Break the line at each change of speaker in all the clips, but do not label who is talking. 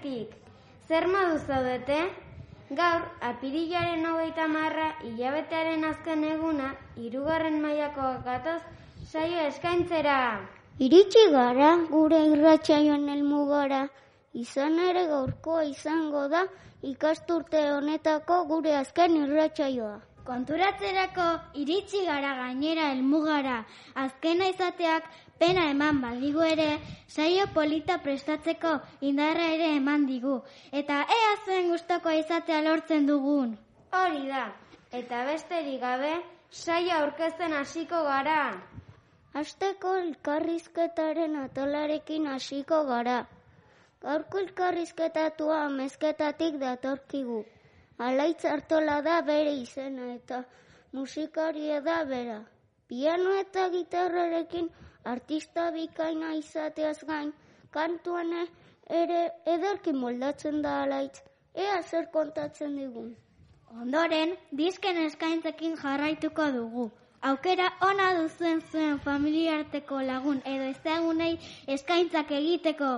irratitik. Zer modu zaudete? Gaur, apirilaren hogeita marra, hilabetearen azken eguna, hirugarren mailako gatoz, saio eskaintzera.
Iritsi gara gure irratsaioen helmugara, izan ere gaurkoa izango da ikasturte honetako gure azken irratsaioa.
Konturatzerako iritsi gara gainera helmugara, azkena izateak pena eman badigu ere, saio polita prestatzeko indarra ere eman digu, eta ea zuen gustokoa izatea lortzen dugun.
Hori da, eta besterik gabe, saio aurkezten hasiko gara.
Asteko elkarrizketaren atolarekin hasiko gara. Gaurko elkarrizketatua amezketatik datorkigu. Alaitz hartola da bere izena eta musikaria da bera. Piano eta gitarrarekin artista bikaina izateaz gain, kantuan ere ederki moldatzen da alaitz. Ea zer kontatzen digun.
Ondoren, disken eskaintzekin jarraituko dugu. Aukera ona duzuen zuen familiarteko lagun edo ezagunei eskaintzak egiteko.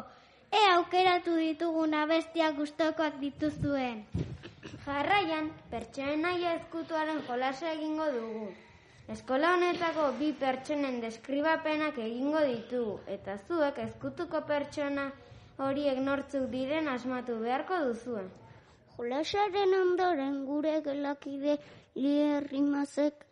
E aukeratu ditugun abestiak gustokoak dituzuen.
Jarraian, pertsonen naia ezkutuaren jolasa egingo dugu. Eskola honetako bi pertsonen deskribapenak egingo ditugu, eta zuek ezkutuko pertsona horiek nortzuk diren asmatu beharko duzuen.
Jolasaren ondoren gure gelakide lierrimazek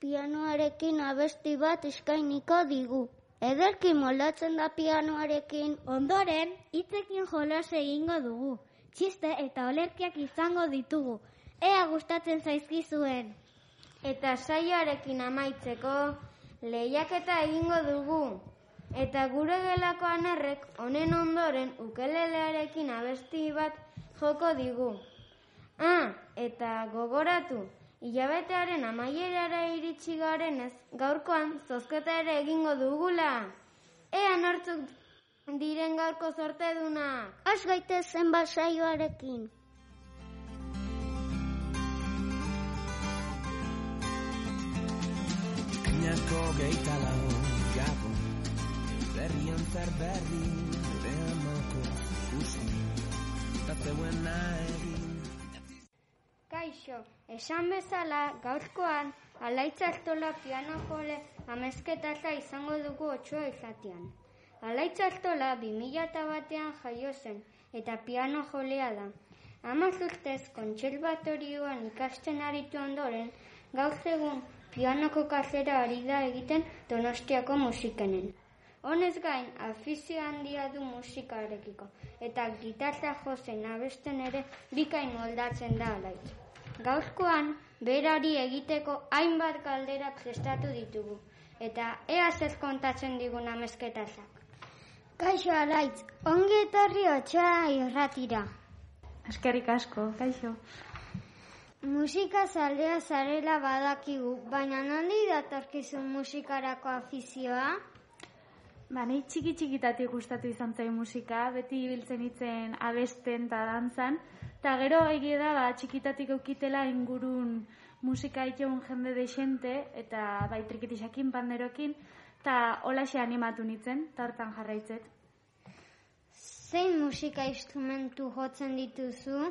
pianoarekin abesti bat eskainiko digu. Ederki moldatzen da pianoarekin.
Ondoren, hitzekin jolas egingo dugu. Txiste eta olerkiak izango ditugu. Ea gustatzen zaizkizuen.
Eta saioarekin amaitzeko, lehiaketa egingo dugu. Eta gure gelako anerrek honen ondoren ukelelearekin abesti bat joko digu. Ah, eta gogoratu, hilabetearen amaierara iritsi garenez, gaurkoan zozketa ere egingo dugula. Ea nortzuk diren gaurko sortedunak.
Has gaitezen basaioarekin.
Kainako geita lau gabon Berrian zer berri Gure amako ikusi Eta zeuen egin
Kaixo, esan bezala gaurkoan alaitzartola piano jole amezketata izango dugu otxoa izatean. Alaitzartola 2000 batean jaio zen eta piano jolea da. Amaz urtez kontserbatorioan ikasten aritu ondoren, gaur egun pianoko kasera ari da egiten donostiako musikenen. Honez gain, afizio handia du musikarekiko, eta gitarra jozen abesten ere bikain moldatzen da alaitz. Gaurkoan, berari egiteko hainbat galdera prestatu ditugu, eta ea zer kontatzen digun amezketazak.
Kaixo alaitz, ongi etorri otxoa irratira.
Eskerrik asko, kaixo.
Musika zalea zarela badakigu, baina nondi datorkizun musikarako afizioa?
Ba, nahi txiki txikitatik gustatu izan zain musika, beti ibiltzen itzen abesten eta dantzan, eta gero egia da, ba, txikitatik eukitela ingurun musika itoun jende desente, eta bai trikitisakin panderokin, eta holaxe animatu nitzen, eta jarraitzet.
Zein musika instrumentu jotzen dituzu?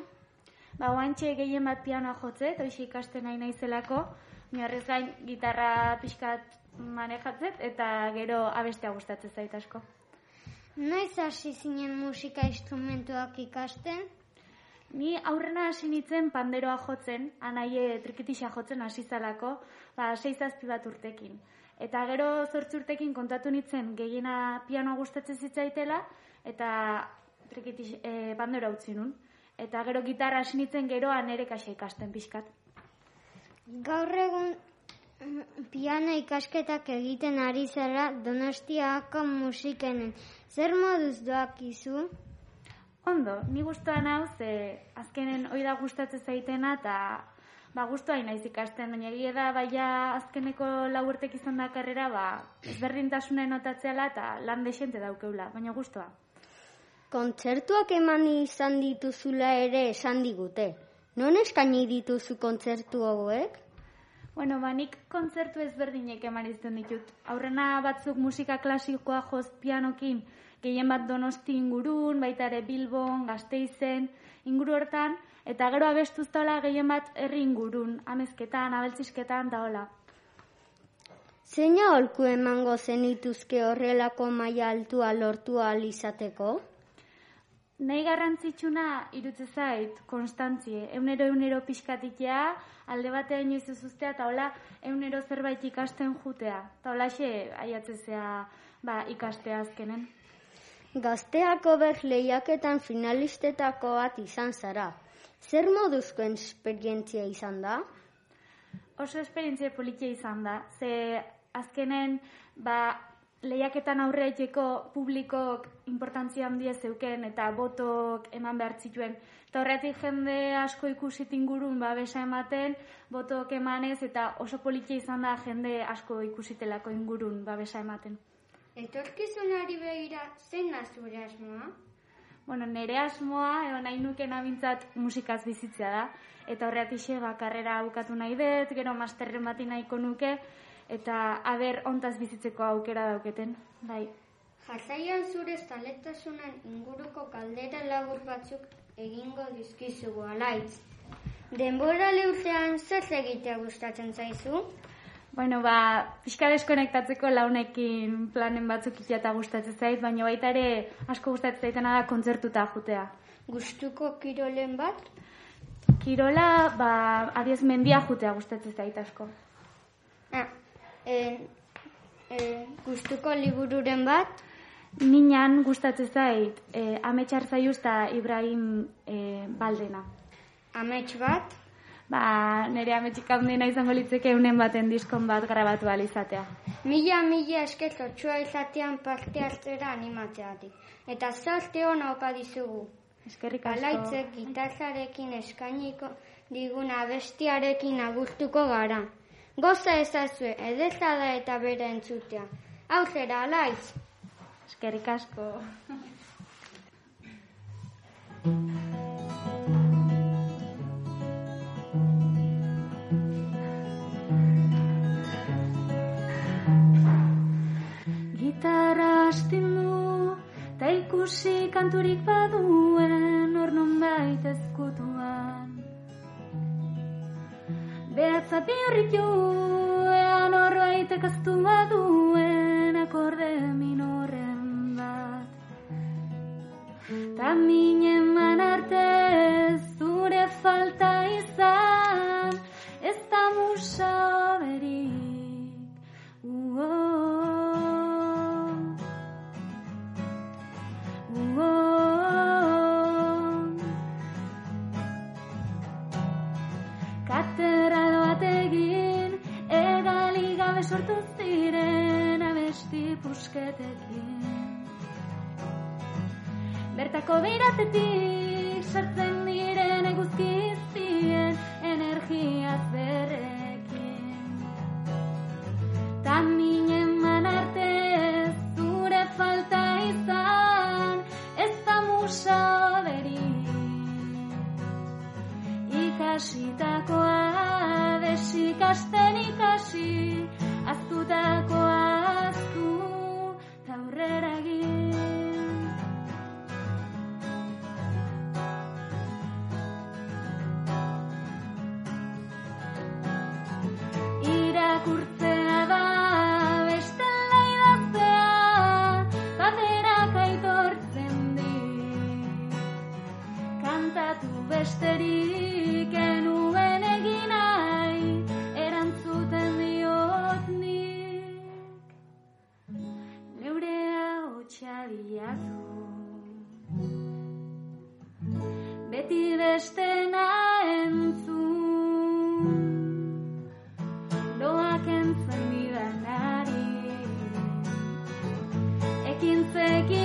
Ba, oantxe gehien bat pianoa jotzet, oixe ikasten nahi naizelako, miarrez gain gitarra pixkat manejatzet, eta gero abestea gustatzen zait asko.
Noiz hasi zinen musika instrumentuak ikasten?
Ni aurrena hasi nintzen panderoa jotzen, anaie trikitisa jotzen hasi zalako, ba, seizazpi bat urtekin. Eta gero zortzi urtekin kontatu nintzen gehiena pianoa gustatzen zitzaitela, eta trikitis, e, pandero utzi nun. Eta gero gitarra hasi nintzen geroa nere kaxa ikasten pixkat.
Gaur egun mm, piano ikasketak egiten ari zara donostiako musikenen. Zer moduz doakizu?
Ondo, ni guztuan hau, ze azkenen hoi da gustatzen zaitena, eta ba, guztua naiz ikasten, baina egia da, baina azkeneko laurtek izan da karrera, ba, ezberdintasunen notatzeala eta lan desente daukeula, baina guztua.
Kontzertuak eman izan dituzula ere esan digute. Non eskaini dituzu kontzertu hauek?
Bueno, ba, nik kontzertu ezberdinek eman izan ditut. Aurrena batzuk musika klasikoa joz pianokin gehien bat donosti ingurun, baita ere Bilbon, Gasteizen, inguru hortan, eta gero abestuztala gehien bat herri ingurun, amezketan, abeltzisketan, eta hola.
Zeina holku emango zenituzke horrelako maila altua lortu ahal izateko?
Nahi garrantzitsuna irutze zait, konstantzie, eunero eunero pixkatitea, alde batean inoiz ez ustea, eta hola, eunero zerbait ikasten jutea. Eta hola xe, aiatzezea, ba, ikastea azkenen.
Gazteako ber lehiaketan finalistetako bat izan zara. Zer moduzko esperientzia izan da?
Oso esperientzia politia izan da, ze azkenen, ba, lehiaketan aurreiteko publikok importantzia handia zeuken eta botok eman behar zituen. Eta horretik jende asko ikusit ingurun babesa ematen, botok emanez eta oso politia izan da jende asko ikusitelako ingurun babesa ematen.
Etorkizunari begira, zein da zure asmoa?
Bueno, nire asmoa, edo nahi nuke nabintzat musikaz bizitzea da. Eta horretik ba, karrera bukatu nahi dut, gero masterren bati nahiko nuke, eta aber ontaz bizitzeko aukera dauketen. Bai.
Jarraian zure zaletasunen inguruko kaldera labur batzuk egingo dizkizugu alaitz. Denbora lehurzean zer egitea gustatzen zaizu?
Bueno, ba, pixka deskonektatzeko launekin planen batzuk ikia eta gustatzen zait, baina baita ere asko gustatzen zaitena da kontzertuta jutea.
Gustuko kirolen bat?
Kirola, ba, adiez mendia jutea gustatzen zait asko.
Ah, e, e, gustuko libururen bat?
Minan gustatzen zait, e, ametxar zaiuz eta Ibrahim e, Baldena.
Amets bat?
Ba, nire ametxik handena izango litzeke eunen baten diskon bat grabatu ahal izatea.
Mila, mila esker txua izatean parte hartzera animatzeatik. Eta zorte hona opa dizugu.
Eskerrik asko.
Alaitzek gitarrarekin eskainiko diguna abestiarekin agurtuko gara. Goza ezazue, edeza da eta bere entzutea. Aurrera, alaitz!
Eskerrik asko. Gitarra astindu, ta ikusi kanturik baduen hor nonbait ezkutuan. Behatza bihurritu, ean horbaitek aztu baduen akorde minorren bat. Ta minen
forgive.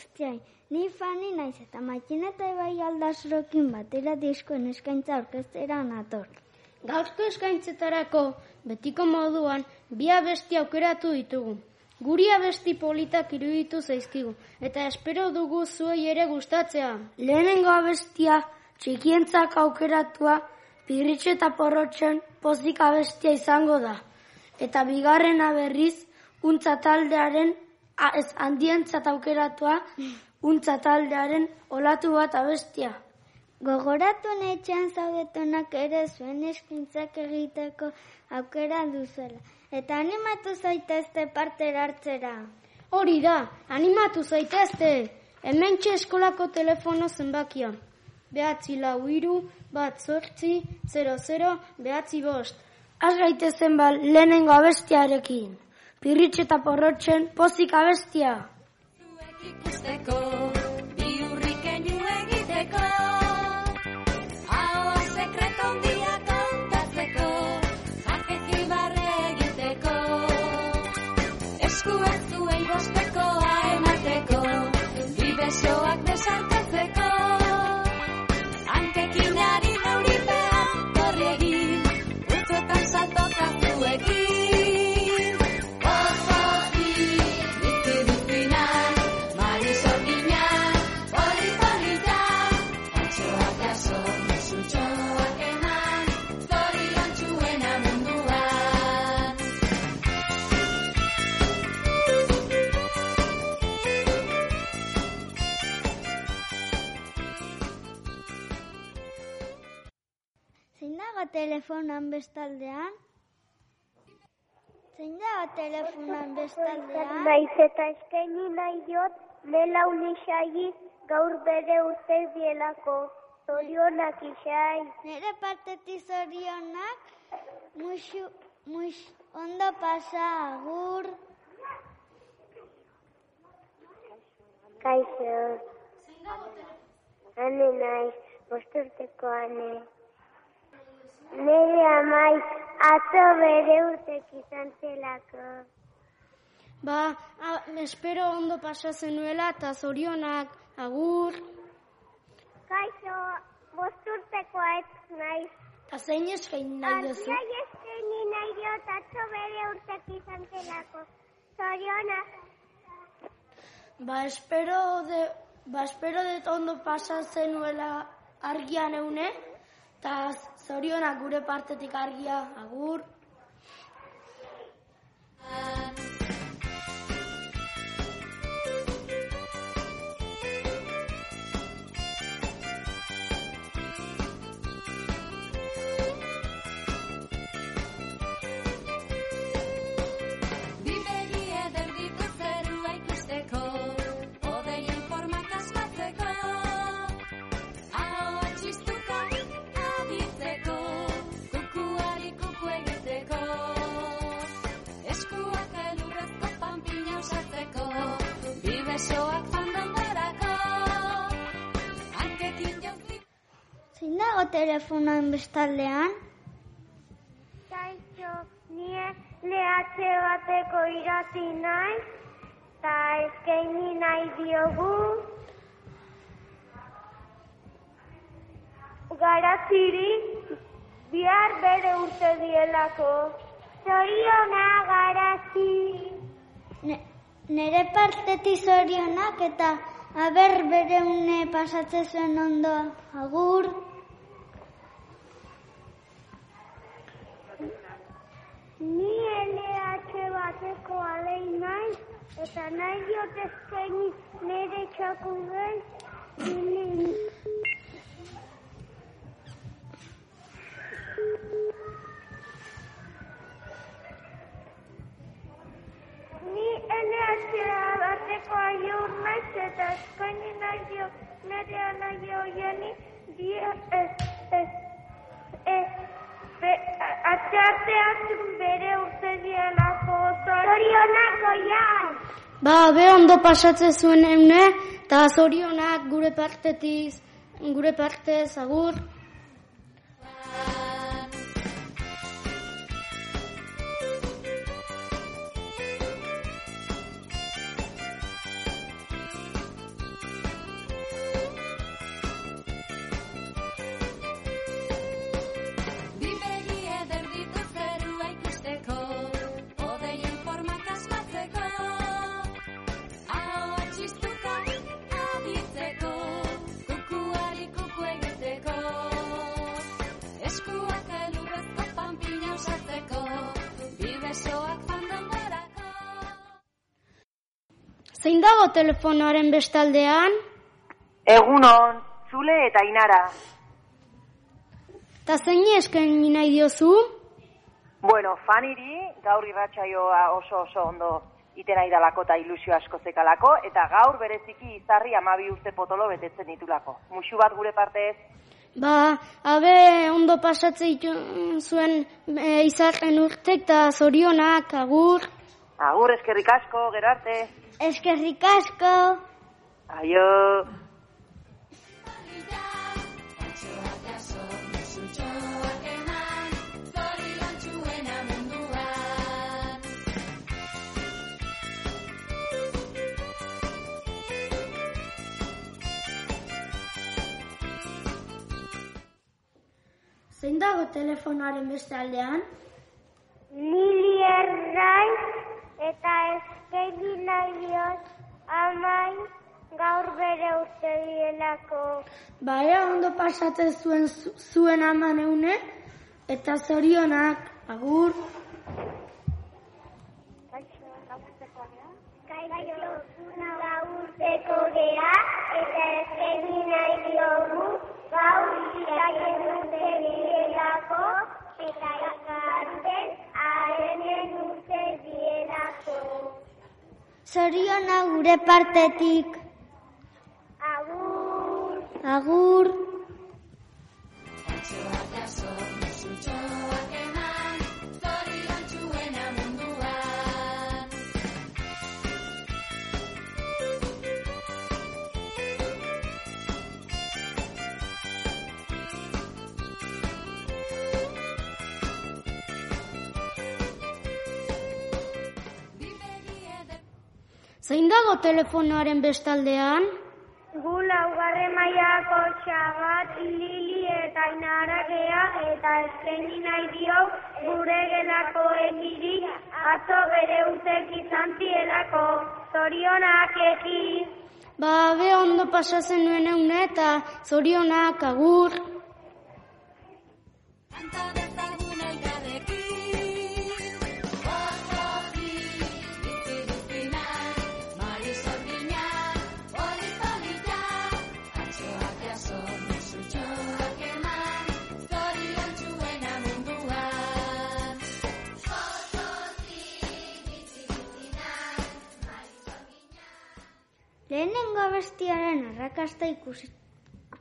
Guztiai, ni fani naiz eta makineta ebai aldazrokin batera diskoen eskaintza orkestera nator.
Gaurko eskaintzetarako, betiko moduan, bi abesti aukeratu ditugu. Guri abesti politak iruditu zaizkigu, eta espero dugu zuei ere gustatzea.
Lehenengo abestia, txikientzak aukeratua, pirritxe eta porrotxen pozik abestia izango da. Eta bigarrena berriz, untza taldearen, ez handientzat aukeratua, untza taldearen olatu bat abestia.
Gogoratu netxean zaudetunak ere zuen eskintzak egiteko aukera duzuela. Eta animatu zaitezte parte hartzera.
Hori da, animatu zaitezte! Hemen eskolako telefono zenbakia. Behatzi lau iru, bat zortzi, 00, behatzi bost.
Az gaitezen bal lehenengo abestiarekin. Pirritxe eta porrotxen pozik abestia.
ikusteko,
Telefonan bestaldean? Zein dago telefonan bestaldean?
Naiz eta eskaini nahi diot Nela unixai gaur bere urte dielako. Zorionak isai.
Nere partetik zorionak, muxu, mux, ondo pasa, agur.
Kaixo. Ane naiz, bosturteko ane. Nere amaiz, atzo bere urtek izan zelako.
Ba, a, espero ondo pasa zenuela eta zorionak, agur.
Kaixo, bosturteko ez naiz.
Eta zein eskaini nahi duzu?
Argiai eskaini nahi diot atzo bere urtek izan zelako. Zorionak.
Ba, espero de, ba, espero de ondo pasa zenuela argian eune, eta zorionak gure partetik argia, agur.
Bibesoak fandan barako, hankekin jauzi.
Zein dago telefonan bestaldean?
Kaixo, nie lehatxe bateko irati naiz, eta eskaini nahi diogu. Garaziri, bihar bere urte dielako. Zoriona garazi.
Ne, nere partetik zorionak eta aber bere une pasatzen ondo, agur.
Ni LH bateko alei naiz, eta nahi diot eskaini nire txakuden bateko aiur naiz, eta eskaini nahi dio nire anaia oiani dia ez, ez, ez, Be, atxarteak bere urte dielako zorionak oian.
Ba, be ondo pasatzen zuen eune, eta zorionak gure partetiz, gure partez, agur.
Zein dago telefonoaren bestaldean?
Egunon, Zule eta Inara.
Ta zein eskaini nahi diozu?
Bueno, faniri gaur irratsaioa oso oso ondo iten nahi dalako eta ilusio asko zekalako, eta gaur bereziki izarri amabi urte potolo betetzen ditulako. Muxu bat gure partez,
Ba, abe ondo pasatze ditu zuen e, izarren urtek eta zorionak, agur.
agur eskerrik asko, gero arte.
Eskerrik asko.
Aio.
Zein dago telefonoaren beste aldean?
Lili erraiz eta eskegi nahi diot amain gaur bere urte dielako.
Ba, ea ondo pasatzen zuen zu- zuen aman eune, eta zorionak, agur.
Kaixo, gaurteko gea eta eskegi nahi diogu gaur ikaien urte dielako eta ikasten arenen dielako.
Zoriona gure partetik.
Agur!
Agur. Zein dago telefonoaren bestaldean?
Gu laugarren mailako txabat, Lili eta Inara gea eta eskaini nahi dio gure gelako egiri atzo bere urtek izan zielako. Zorionak eki.
Ba, be ondo pasatzen nuen eune eta zorionak, agur. Lehenengo bestiaren arrakasta ikusi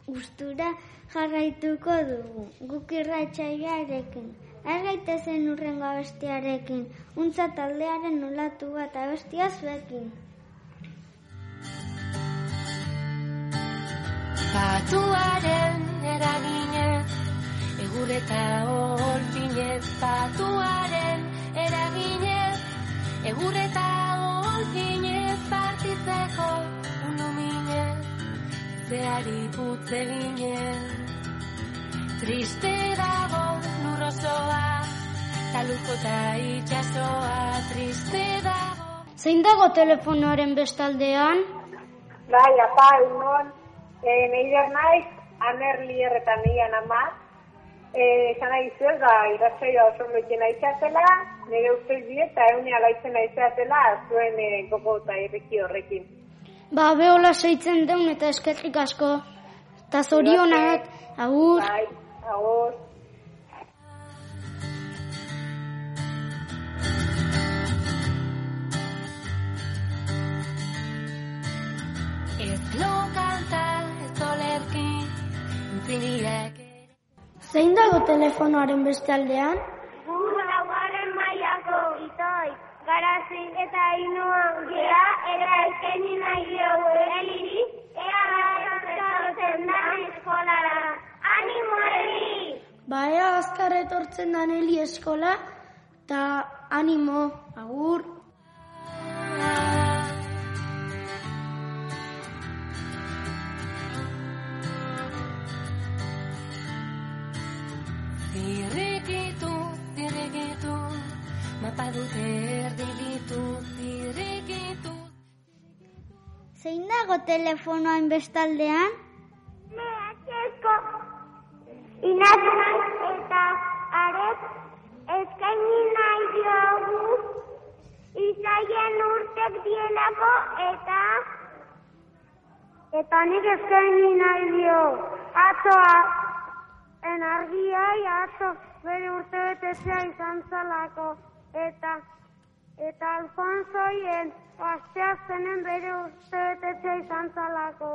ustura jarraituko dugu, guk irratxaiarekin. Ez gaitezen urrengo bestiarekin, untza taldearen olatu bat abestia zuekin.
Patuaren eraginez, egur eta olpinez, patuaren eraginez, egur eta olpinez, partitzeko zeari putze ginez. Triste dago lurrosoa, taluko eta itxasoa, triste dago.
Zein dago telefonoaren bestaldean?
Bai, apa, egunon, e, neider naiz, aner lier eta neian ama, e, esan nahi zuet, ba, iratzaioa oso metien aitzatela, nire ustez die, eta eune alaitzen aitzatela, zuen e, gogo eta irriki horrekin.
Ba, behola seitzen deun eta eskerrik asko. Eta zorionak, agur.
Bai, agur.
Ez lo kanta, ez olerki, entziniak
Zein dago telefonoaren beste aldean?
Gu laugarren mailako itoi, garazin eta inua gea eta eskaini nahi diogu eliri, ea gara da eskolara. Animo Eli!
Ba, ea azkar etortzen da Neli eskola, eta animo, agur.
Zirrikitu, zirrikitu, mapa dute erdibitu, zirrikitu.
Zein dago telefonoan bestaldean?
Mehatxezko inazan eta aret eskaini nahi diogu urtek dielako eta eta nik eskaini nahi dio atzoa en argiai atzo bere urte betetzea izan zalako eta eta Alfonsoien asteazkenen bere urte betetzea izan zalako.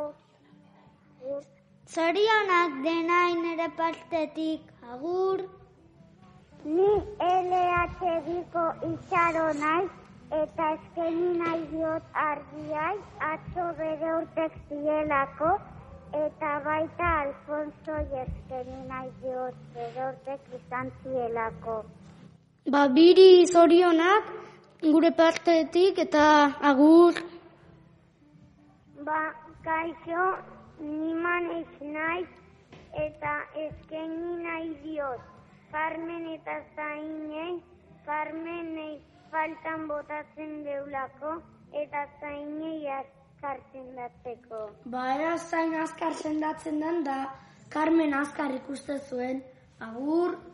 Zorionak denain ere partetik, agur.
Ni LHBiko itxaro naiz eta eskeni nahi diot argiai atzo bere urtek zielako eta baita Alfonso eskeni nahi diot bere urtek izan zielako.
Ba, biri zorionak gure partetik eta agur.
Ba, kaixo, niman ez naiz eta eskeni nahi diot. Carmen eta zainei, Carmenei faltan botatzen deulako eta zainei azkartzen datzeko.
Ba, ea zain azkar sendatzen den da, Carmen azkar ikuste zuen. Agur.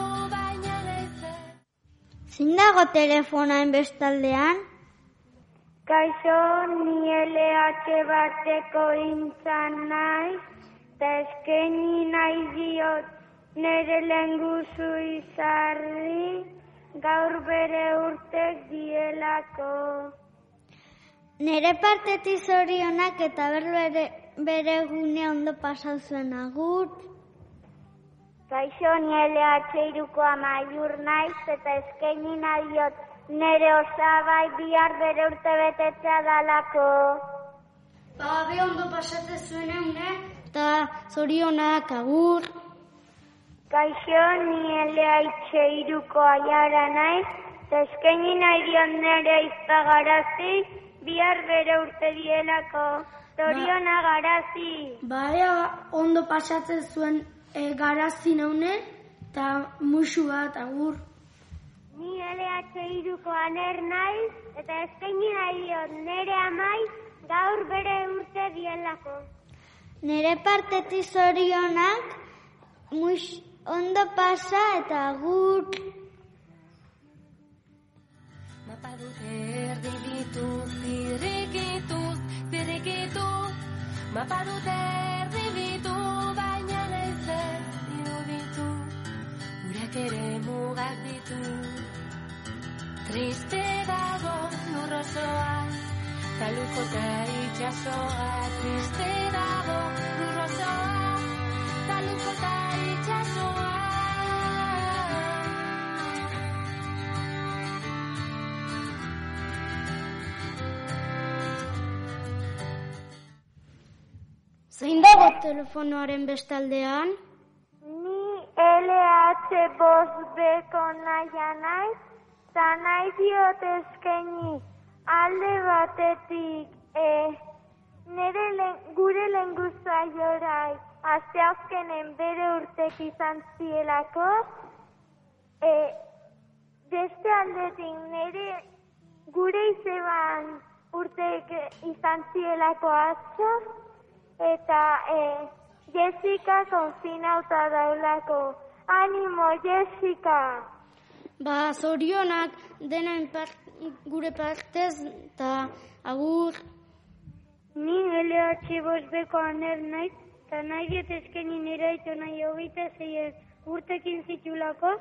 Zin dago telefonaen bestaldean?
Kaixo, ni LH bateko intzan naiz, eta eskeni nahi diot nere lenguzu izarri, gaur bere urtek dielako.
Nere partetik zorionak eta ber bere, bere gune ondo pasau zuen agur.
Kaixo, ni LH iruko amaiur naiz, eta eskeni nahi diot nere osabai bihar bere urte betetzea dalako.
Ba, be ondo pasatzen zuen eune, eta zorionak agur.
Kaixo, ni LH iruko aiara naiz, eta eskeni nahi diot nere izpagarazi, bihar bere urte dielako. Zoriona garazi.
Ba, ea ondo pasatzen zuen e, garazi naune, eta musu bat agur.
Ni LH iruko aner naiz, eta eskaini nahi diot nere amai gaur bere urte dielako.
Nere partetik zorionak, mus, ondo pasa eta agur.
Mapa dute erdi ditu, zirrikitu, zirrikitu. Mapa dute erdi Urak ere mugak ditu. Triste dago lurrozoa, taluko eta itxasoa. Triste dago lurrozoa, taluko eta itxasoa.
Zein dago telefonoaren bestaldean?
Bost beko naia naiz, eta nahi diot eskaini alde batetik e, nere len, gure lenguza jorai asteazkenen bere urtek izan zielako, e, beste aldetik nere gure izeban urtek izan zielako atzo, eta e, Jessica konfinauta daulako. Animo, Jessica!
Ba, zorionak denen part, gure partez eta agur.
Ni LH bosbeko aner naiz, eta nahi diet eskeni nire aitu nahi hogeita zeien urtekin zitulako,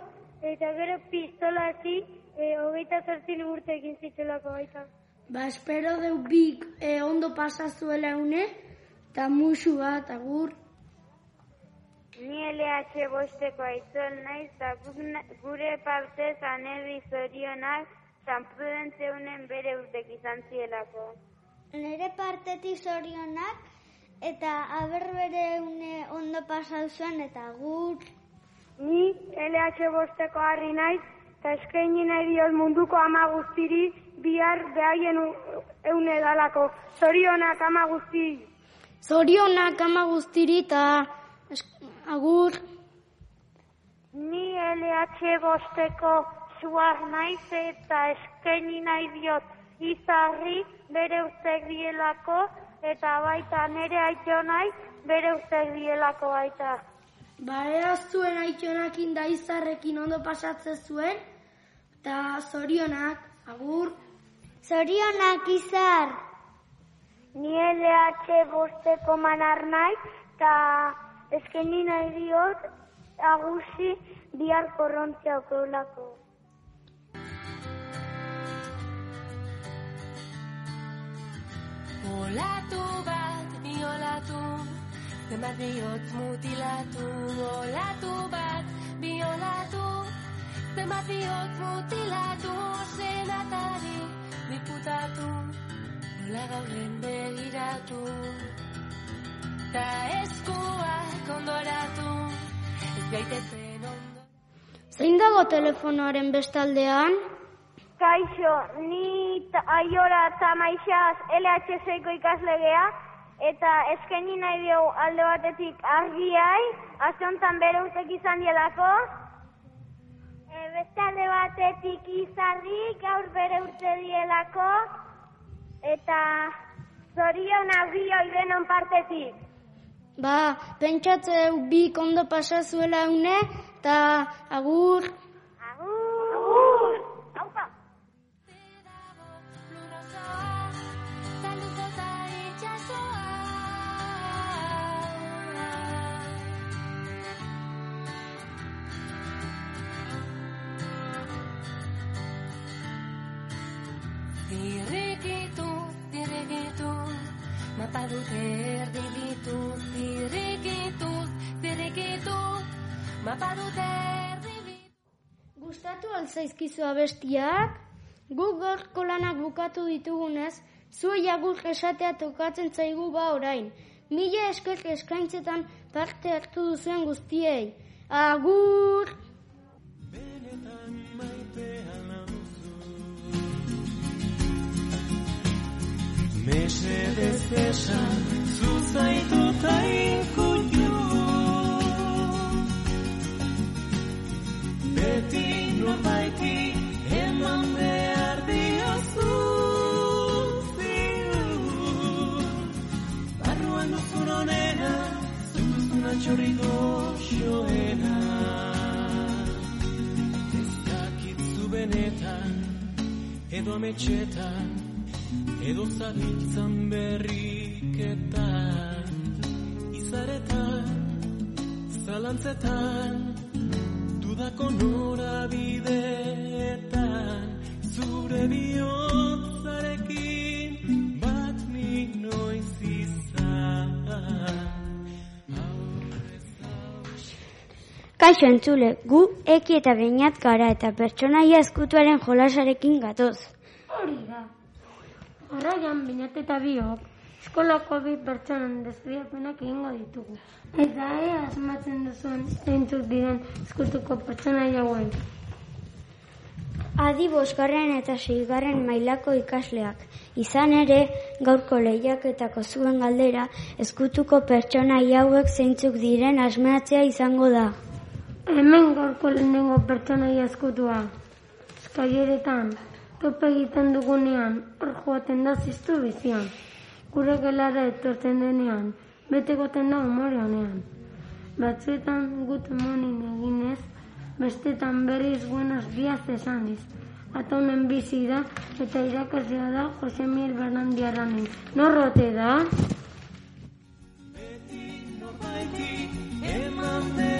eta gero pistola hasi e, hogeita zortzin urtekin zitulako baita.
Ba, espero deu bik e, ondo pasa zuela une, eta musu bat agur.
Ni LH bosteko aitzol naiz, na- gure partez anerri zorionak San Prudentzeunen bere urtek izan zielako.
Nere partetik zorionak eta aber bere une ondo pasau zuen eta agur.
Ni LH bosteko harri naiz, eta eskaini nahi diot munduko ama guztiri bihar behaien eune dalako. Zorionak ama guzti.
Zorionak ama guztiri eta agur.
Ni LH bosteko zuaz naiz eta eskaini nahi diot izarri bere urtek dielako eta baita nere aito nahi bere urtek dielako baita.
Barea zuen aitonakin da izarrekin ondo pasatzen zuen, eta zorionak, agur.
Zorionak izar.
Ni LH bosteko manar nahi eta eskaini nahi diot agusi bihar korrontzia okeulako.
Olatu bat, bi olatu, zenbat bihotz mutilatu. Olatu bat, bi olatu, zenbat bihotz mutilatu. Senatari, diputatu, nola gaurren begiratu. Ta eskuak ondoratu, ez gaitezen ondo.
Zein dago telefonoaren bestaldean?
Kaixo, ni aiora eta maixaz LHC-ko ikaslegea, eta eskaini nahi dio alde batetik argiai, aste honetan bere urtek izan dielako. E, beste alde batetik izarri, gaur bere urte dielako, eta zorionak bioi denon partetik.
Ba, pentsatze bi ondo pasa zuela une, eta. Agur! Alzaizkizu abestiak? Guk gorko lanak bukatu ditugunez, zuei agur esatea tokatzen zaigu ba orain. Mila esker eskaintzetan parte hartu duzuen guztiei. Agur!
Mesedez esan, duzun atxorri goxoena Ez dakitzu benetan, edo ametxetan edo zabiltzan berriketan izaretan zalantzetan dudako norabideetan zure bihotzarekin bat nik noiz izan
Kaixo entzule, gu eki eta beinat gara eta pertsonaia eskutuaren jolasarekin gatoz.
Hori da. Jarraian, binat eta biok, eskolako bi pertsonan desbiapenak egingo ditugu. Eta ea asmatzen duzuen zeintzuk diren eskutuko pertsona hauen.
Adi bosgarren eta seigarren mailako ikasleak. Izan ere, gaurko lehiaketako zuen galdera, eskutuko pertsona hauek zeintzuk diren asmatzea izango da.
Hemen gaurko lehenengo pertsonaia eskutua. Eskaileretan, tope egiten dugunean, hor joaten da ziztu bizian. Gure gelara etortzen denean, bete goten da umore honean. Batzuetan gut monin eginez, bestetan berriz buenos días esaniz. Ataunen bizi da eta irakaslea da Jose Miguel Bernandiarranen. Norrote da?
eman behar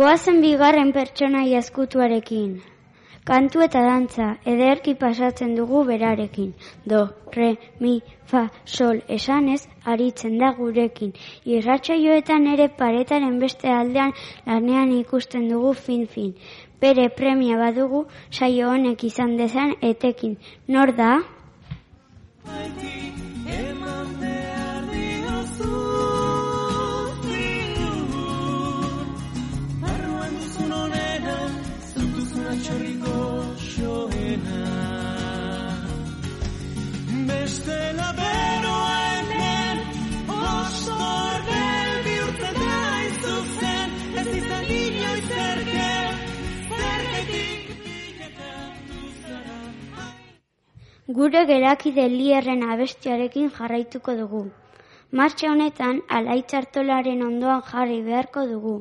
Goazen bigarren pertsonaia ezkutuarekin. Kantu eta dantza, ederki pasatzen dugu berarekin. Do, re, mi, fa, sol, esanez, aritzen da gurekin. Irratsaioetan ere paretaren beste aldean lanean ikusten dugu fin-fin. Bere premia badugu, saio honek izan dezan etekin. Nor da?
eman duzun atxorriko xoena Bestela beroa hemen, oso ordel bihurtzen da izuzen Ez izan inoiz bilakatu zara
Gure gerakide lierren abestiarekin jarraituko dugu. Martxa honetan alaitzartolaren ondoan jarri beharko dugu.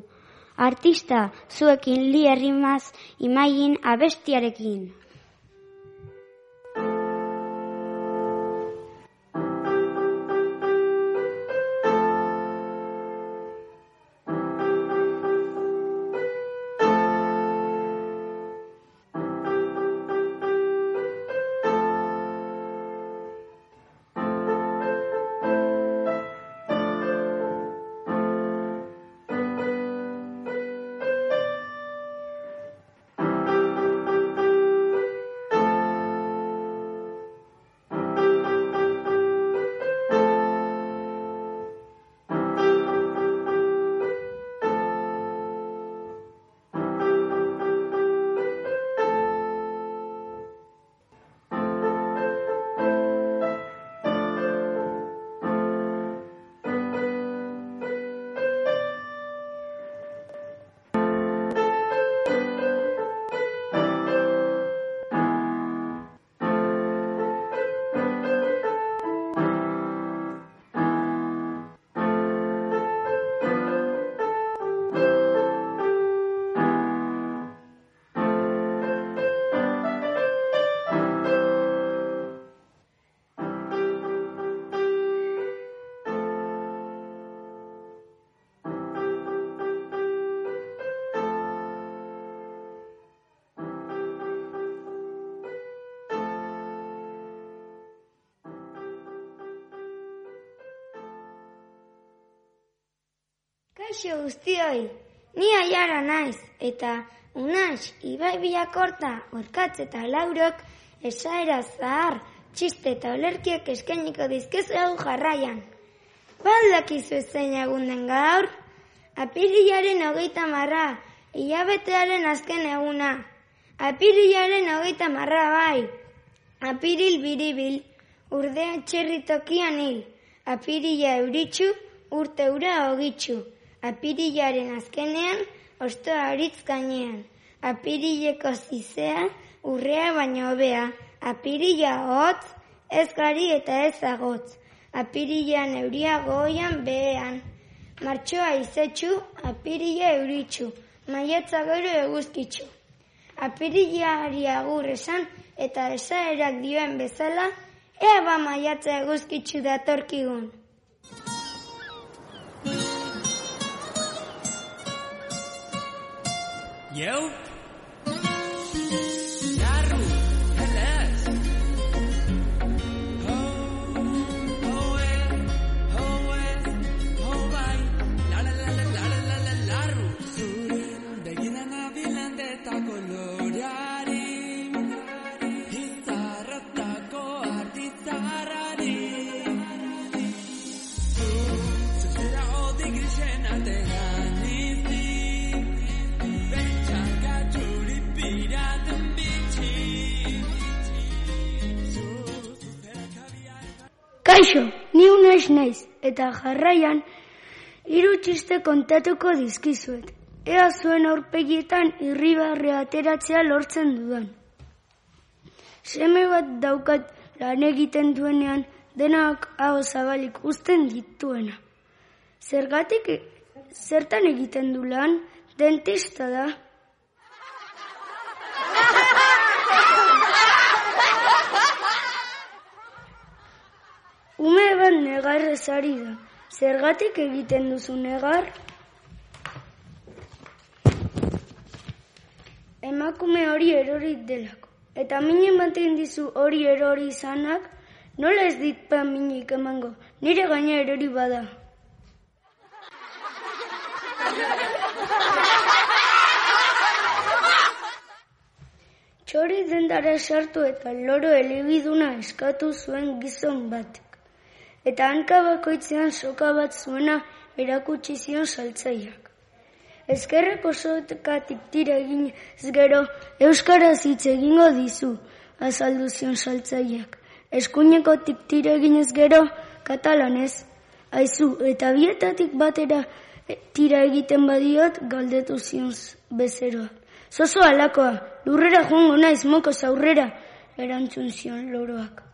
Artista, zuekin lierrimaz imain abestiarekin.
Kaixo guztioi, ni aiara naiz, eta unax, ibai biakorta, orkatz eta laurok, esaera zahar, txiste eta olerkiek eskainiko dizkezuegu jarraian. Baldakizu zein egun den gaur? Apirilaren hogeita marra, hilabetearen azken eguna. Apirilaren hogeita marra bai. Apiril biribil, urde txerri tokian hil. Apirila euritxu, urte ura ogitxu. Apirilaren azkenean, ostoa horitz gainean. Apirileko zizea, urrea baino hobea. Apirila hotz, ez gari eta ez agotz. Apirilan euria goian behean. Martxoa izetxu, apirila euritxu. Maiatza gero eguzkitxu. Apirilari agur esan eta esaerak dioen bezala, ea ba maiatza eguzkitxu datorkigun.
E eu?
Kaixo, ni unaiz naiz, eta jarraian, hiru txiste kontatuko dizkizuet. Ea zuen aurpegietan irribarre ateratzea lortzen dudan. Seme bat daukat lan egiten duenean, denak hau zabalik uzten dituena. Zergatik, zertan egiten du lan, dentista da. Ume bat negarrez ari da. Zergatik egiten duzu negar? Emakume hori erori delako. Eta minen baten dizu hori erori izanak, nola ez dit pa minik emango, nire gaina erori bada. Txori dendara sartu eta loro elebiduna eskatu zuen gizon bat. Eta hanka bakoitzean soka bat zuena erakutsi zion saltzaiak. Ezkerreko sotekatik tira egin gero, Euskaraz hitz egingo dizu, azaldu zion. Eskuineko tira egin ez gero, katalanez, aizu, eta bietatik batera e, tira egiten badiot, galdetu zion bezeroa. Zozo alakoa, lurrera joango naiz moko zaurrera, erantzun zion loroak.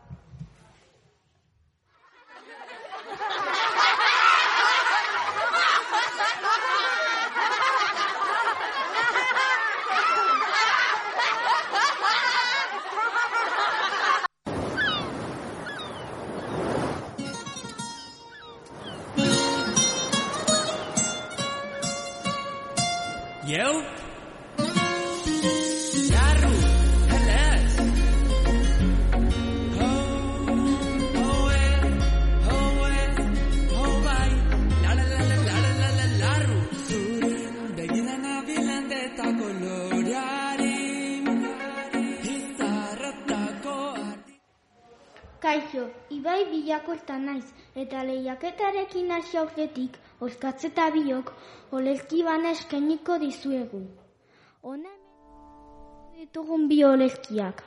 Ibai bilakorta naiz, eta lehiaketarekin hasi aurretik, oskatzeta biok, olezki bana eskainiko dizuegu. Hemen ditugun bi olezkiak.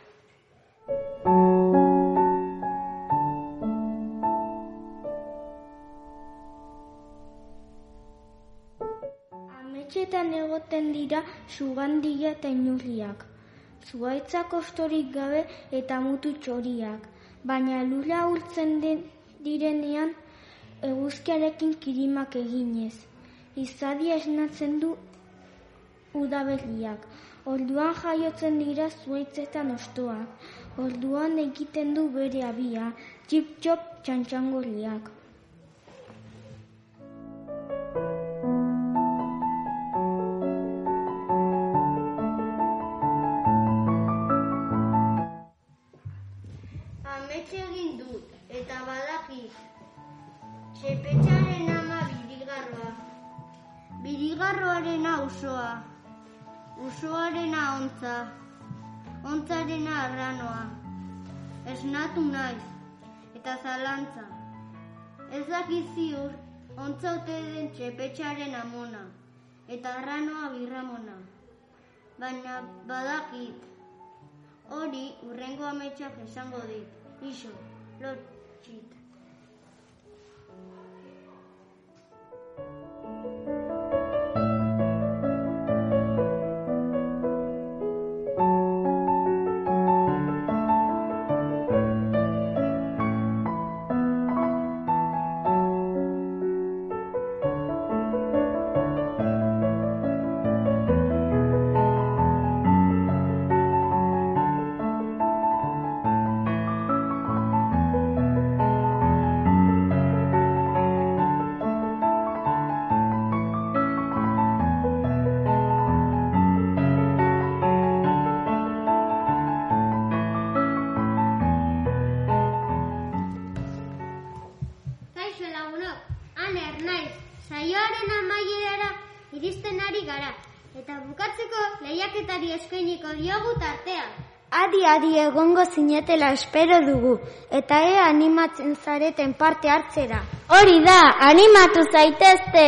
Ametxetan egoten dira sugandia eta inurriak. Zuaitzak ostorik gabe eta mutu txoriak. Baina lura urtzen den direnean eguzkiarekin kirimak eginez. Izadia esnatzen du udaberriak. Orduan jaiotzen dira zuaitzetan ostoak. Orduan egiten du bere abia, txip-txop txantxangorriak.
Usoarena ontza. Ontzarena arranoa. Esnatu naiz. Eta zalantza. Ez dakit ziur, ontza ote den txepetxaren amona. Eta arranoa birramona. Baina badakit. Hori urrengo ametsak esango dit. Iso, lotxit.
Adi egongo zinetela espero dugu, eta ea animatzen zareten parte hartzera. Hori da, animatu zaitezte!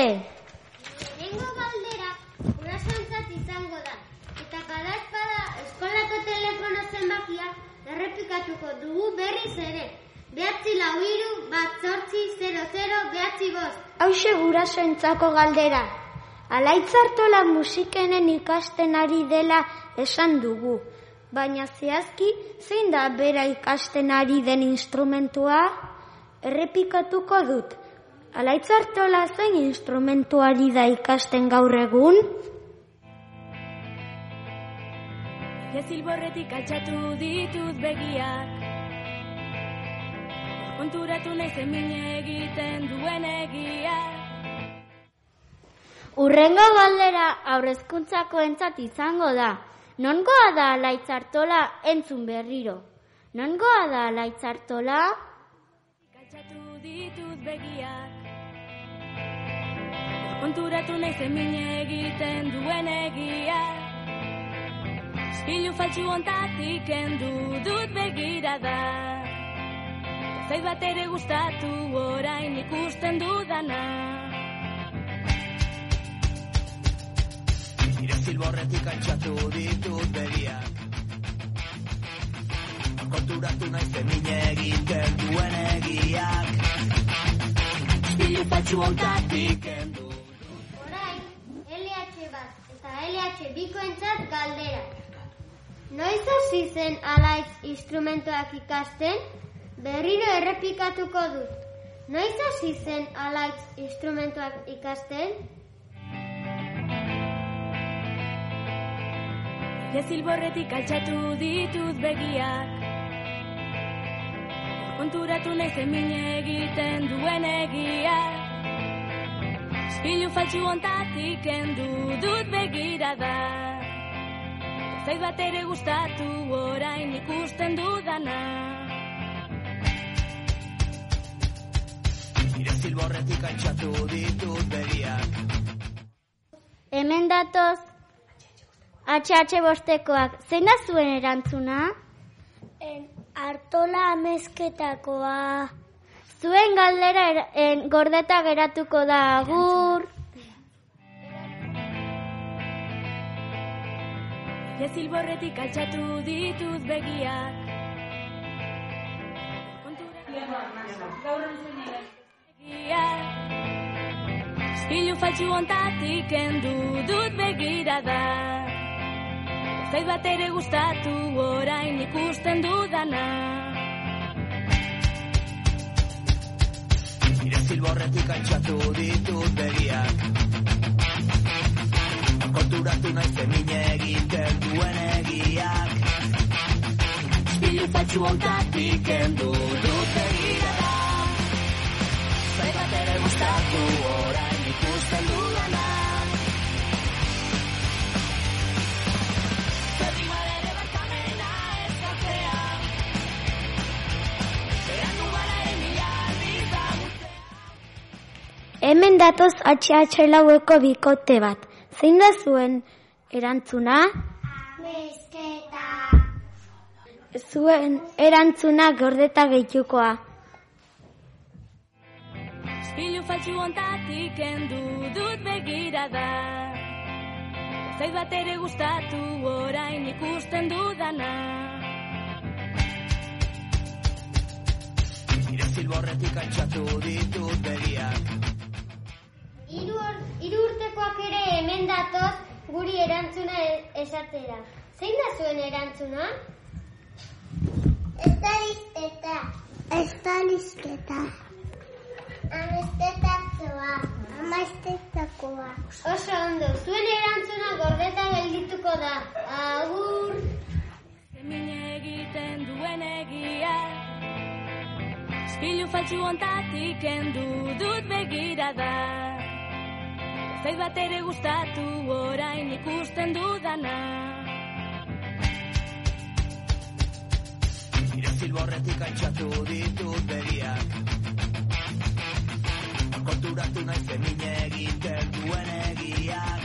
Lehenengo galdera, gurasoentzat izango da. Eta badaezpada eskolako telefono zenbakia errepikatuko dugu berriz ere. Behatzi lau hiru, bat zortzi, 00, behatzi bost.
Hauxe gurasoentzako galdera. Alaitzartola musikenen ikasten ari dela esan dugu. Baina zehazki, zein da bera ikasten ari den instrumentua? Errepikatuko dut. Alaitzartola zein instrumentuari da ikasten gaur egun?
Ja zilborretik altxatu ditut begiak Konturatu nahi zemine egiten duen egia
Urrengo galdera aurrezkuntzako entzat izango da.
Nongoa da alaitzartola entzun berriro. Nongoa da alaitzartola?
Altxatu ditut begiak Konturatu nahi zemin egiten duen egia Ispilu faltsu ontatik endu dut begirada Ez Zait bat ere gustatu orain ikusten dudana
Nire zilborretik altxatu ditut begiak Konturatu nahi zemin egiten duen egiak Ispilu faltsu ontatik endu
Orain, LH bat eta LH bikoentzat galdera. Noiz hasi zen alaitz instrumentuak ikasten? Berriro errepikatuko dut. Noiz hasi zen alaitz instrumentuak ikasten?
Ja zilborretik altxatu ditut begiak. Konturatu nahi zemin egiten duen egia Ispilu faltsu ontatik endu dut begirada Zait bat ere gustatu orain ikusten dudana.
Nire zilborretik altxatu ditut begiak.
Hemen datoz HH bostekoak. Zein da zuen erantzuna?
En, artola amezketakoa.
Zuen galdera era- en, gordeta geratuko da agur.
Ja zilborretik altxatu ditut begiak Ispilu faltsu ontatik endu dut begirada Zait bat ere gustatu orain ikusten dudana.
Nire zilborretik altxatu ditut begiak. Konturatu nahi zemin egiten duen egiak. Ispilu faltsu ontatik endu dut begirada Zait bat ere gustatu orain
Hemen datoz HH laueko bikote bat. Zein da zuen erantzuna?
Mezketa.
Zuen erantzuna gordeta gehitukoa.
Ispilu faltsu ontatik endu dut begirada Zait bat ere gustatu orain ikusten dudana
Nire zilborretik altxatu ditut begiak
hiru urtekoak ere hemen datoz guri erantzuna e- esatera. Zein da zuen erantzuna? Ez da lizketa. Ez da lizketa. Amestetakoa. Amestetakoa. Oso ondo, zuen erantzuna gordeta geldituko da. Agur.
Zemin egiten duen egia Ispilu faltsu ontatik endu dut begirada Ez Zait bat ere gustatu orain ikusten dudana
Nire zilborretik altxatu ditut begiak Konturatu nahi zemin egiten duen egiak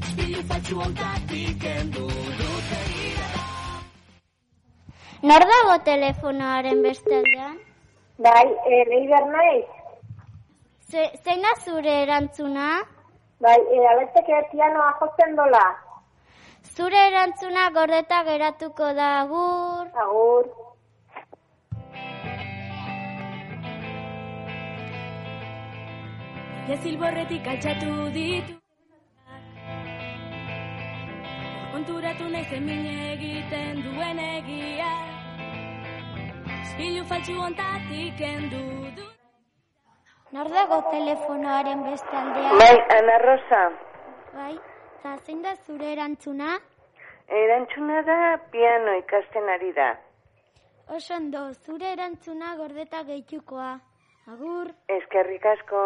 Ispilu faltsu ontatik endu dut begirada
Nor dago telefonoaren bestaldean?
Bai, e, neider naiz?
Ze, zein da zure erantzuna?
Bai, e, aletzek pianoa jotzen dola.
Zure erantzuna gordeta geratuko da agur.
Agur.
Ja zilborretik altxatu ditu Konturatu nahi zemin egiten duen egia Ispilu faltsu ontatik endu dut
Nor dago telefonoaren bestaldean?
Bai, Ana Rosa,
Bai, eta zein da zure erantzuna?
erantzuna da piano ikasten ari da.
Oso ondo, zure erantzuna gordeta gehitukoa. Agur.
Eskerrik asko.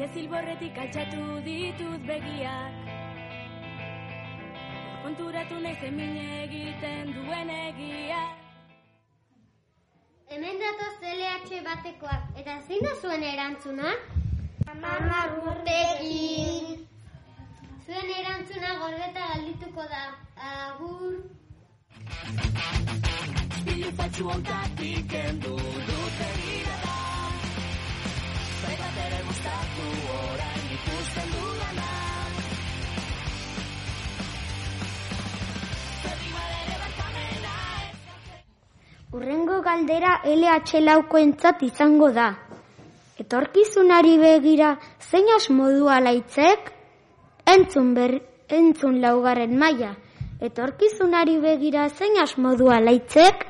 Ja zilborretik altxatu ditut begiak Konturatu nahi zemin egiten duen egia
Hemen datoz LH batekoak, eta zein da zuen erantzuna? Amar urtekin. Zuen erantzuna gordeta galdituko da. Agur.
Faltsu ontatik kendu dut begirada Zai bat ere gustatu orain
Urrengo galdera LH laukoentzat izango da. Etorkizunari begira zein asmodu alaitzek? Entzun ber, entzun laugarren maila. Etorkizunari begira zein asmodu alaitzek?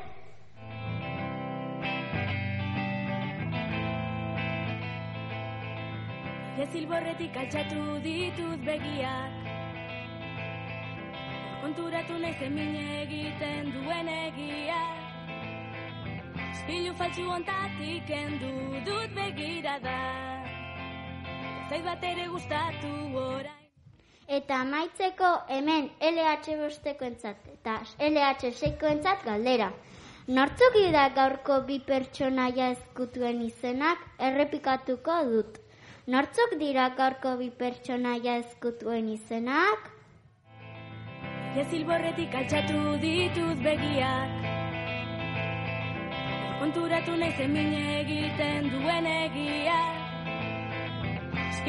Ja zilborretik altxatu ditut begiak Konturatu zemin egiten duen egia Ilu faltsu ontatik kendu dut begirada Zait bat ere gustatu orain
Eta amaitzeko hemen LH bosteko entzat eta LH seiko entzat galdera. Nortzuk dira gaurko bi pertsonaia ezkutuen izenak errepikatuko dut. Nortzuk dira gaurko bi pertsonaia ezkutuen izenak?
Ja zilborretik altxatu ditut begiak Konturatu nahi zemin egiten duen egia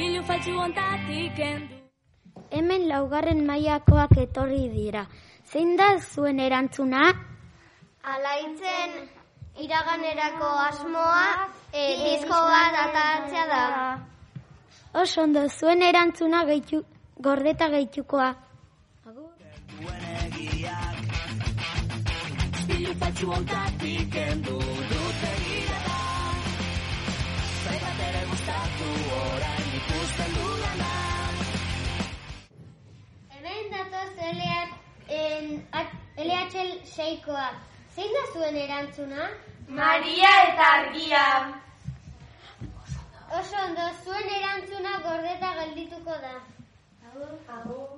Ilu faltsu ontatik
Hemen laugarren mailakoak etorri dira. Zein da zuen erantzuna?
Alaitzen iraganerako asmoa e, disko bat ataratzea da.
Oso ondo zuen erantzuna gehitu, gordeta gehitukoa.
Ilu faltsu ontatik kendu dut begirada Zai bat ere gustatu orain ikusten dudana
Hemen datoz LH, en, LH seikoak. Zein da zuen erantzuna?
Maria eta argia.
Oso ondo, zuen erantzuna gordeta geldituko da. Agur, agur.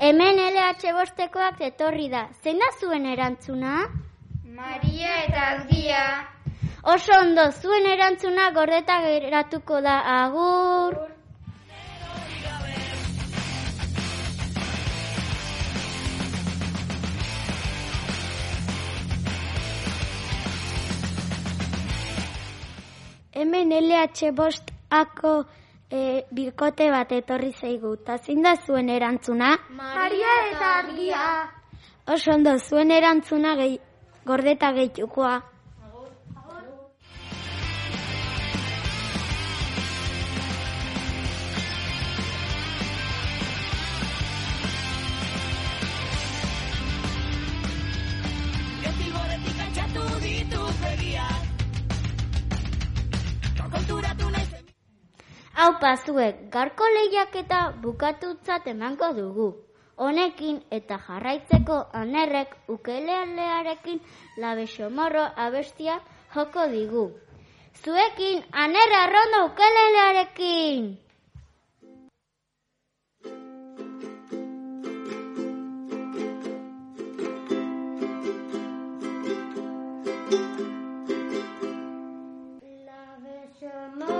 Hemen LH bostekoak etorri da. Zein da zuen erantzuna?
Maria eta argia.
Oso ondo, zuen erantzuna gordeta geratuko da. Agur.
Hemen LH bost ako e, birkote bat etorri zaigu. Ta zein da zuen erantzuna?
Maria eta argia.
Oso ondo, zuen erantzuna gehi, gordeta gehitukoa.
Konturatu nahi
Hau zuek, garko lehiaketa bukatutzat emango dugu. Honekin eta jarraitzeko anerrek ukelealearekin labesomorro abestia joko digu. Zuekin anerra arrondo ukelelearekin! no.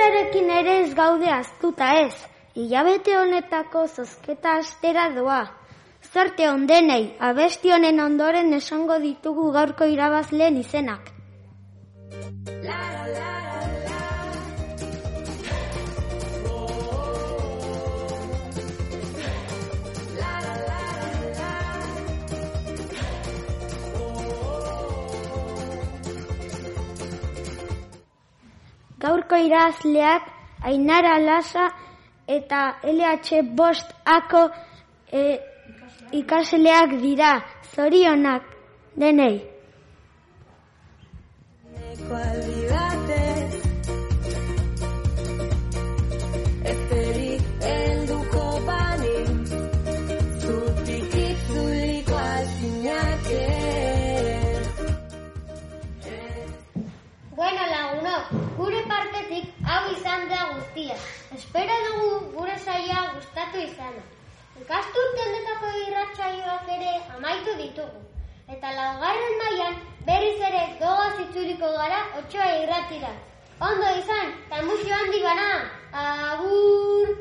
Zozketarekin ere ez gaude aztuta ez. Ilabete honetako zozketa astera doa. Zarte ondenei, abesti honen ondoren esango ditugu gaurko irabazleen izenak.
Gaurko irazleak Ainara Lasa eta LH Bost Ako e, ikasleak dira. Zorionak denei.
Gure partetik hau izan da guztia. Espero dugu gure saioa gustatu izana. Ikasturte honetako irratsaioak ere amaitu ditugu. Eta laugarren mailan berriz ere gogoz itzuliko gara otsoa irratira. Ondo izan, eta musio handi bana! Agur!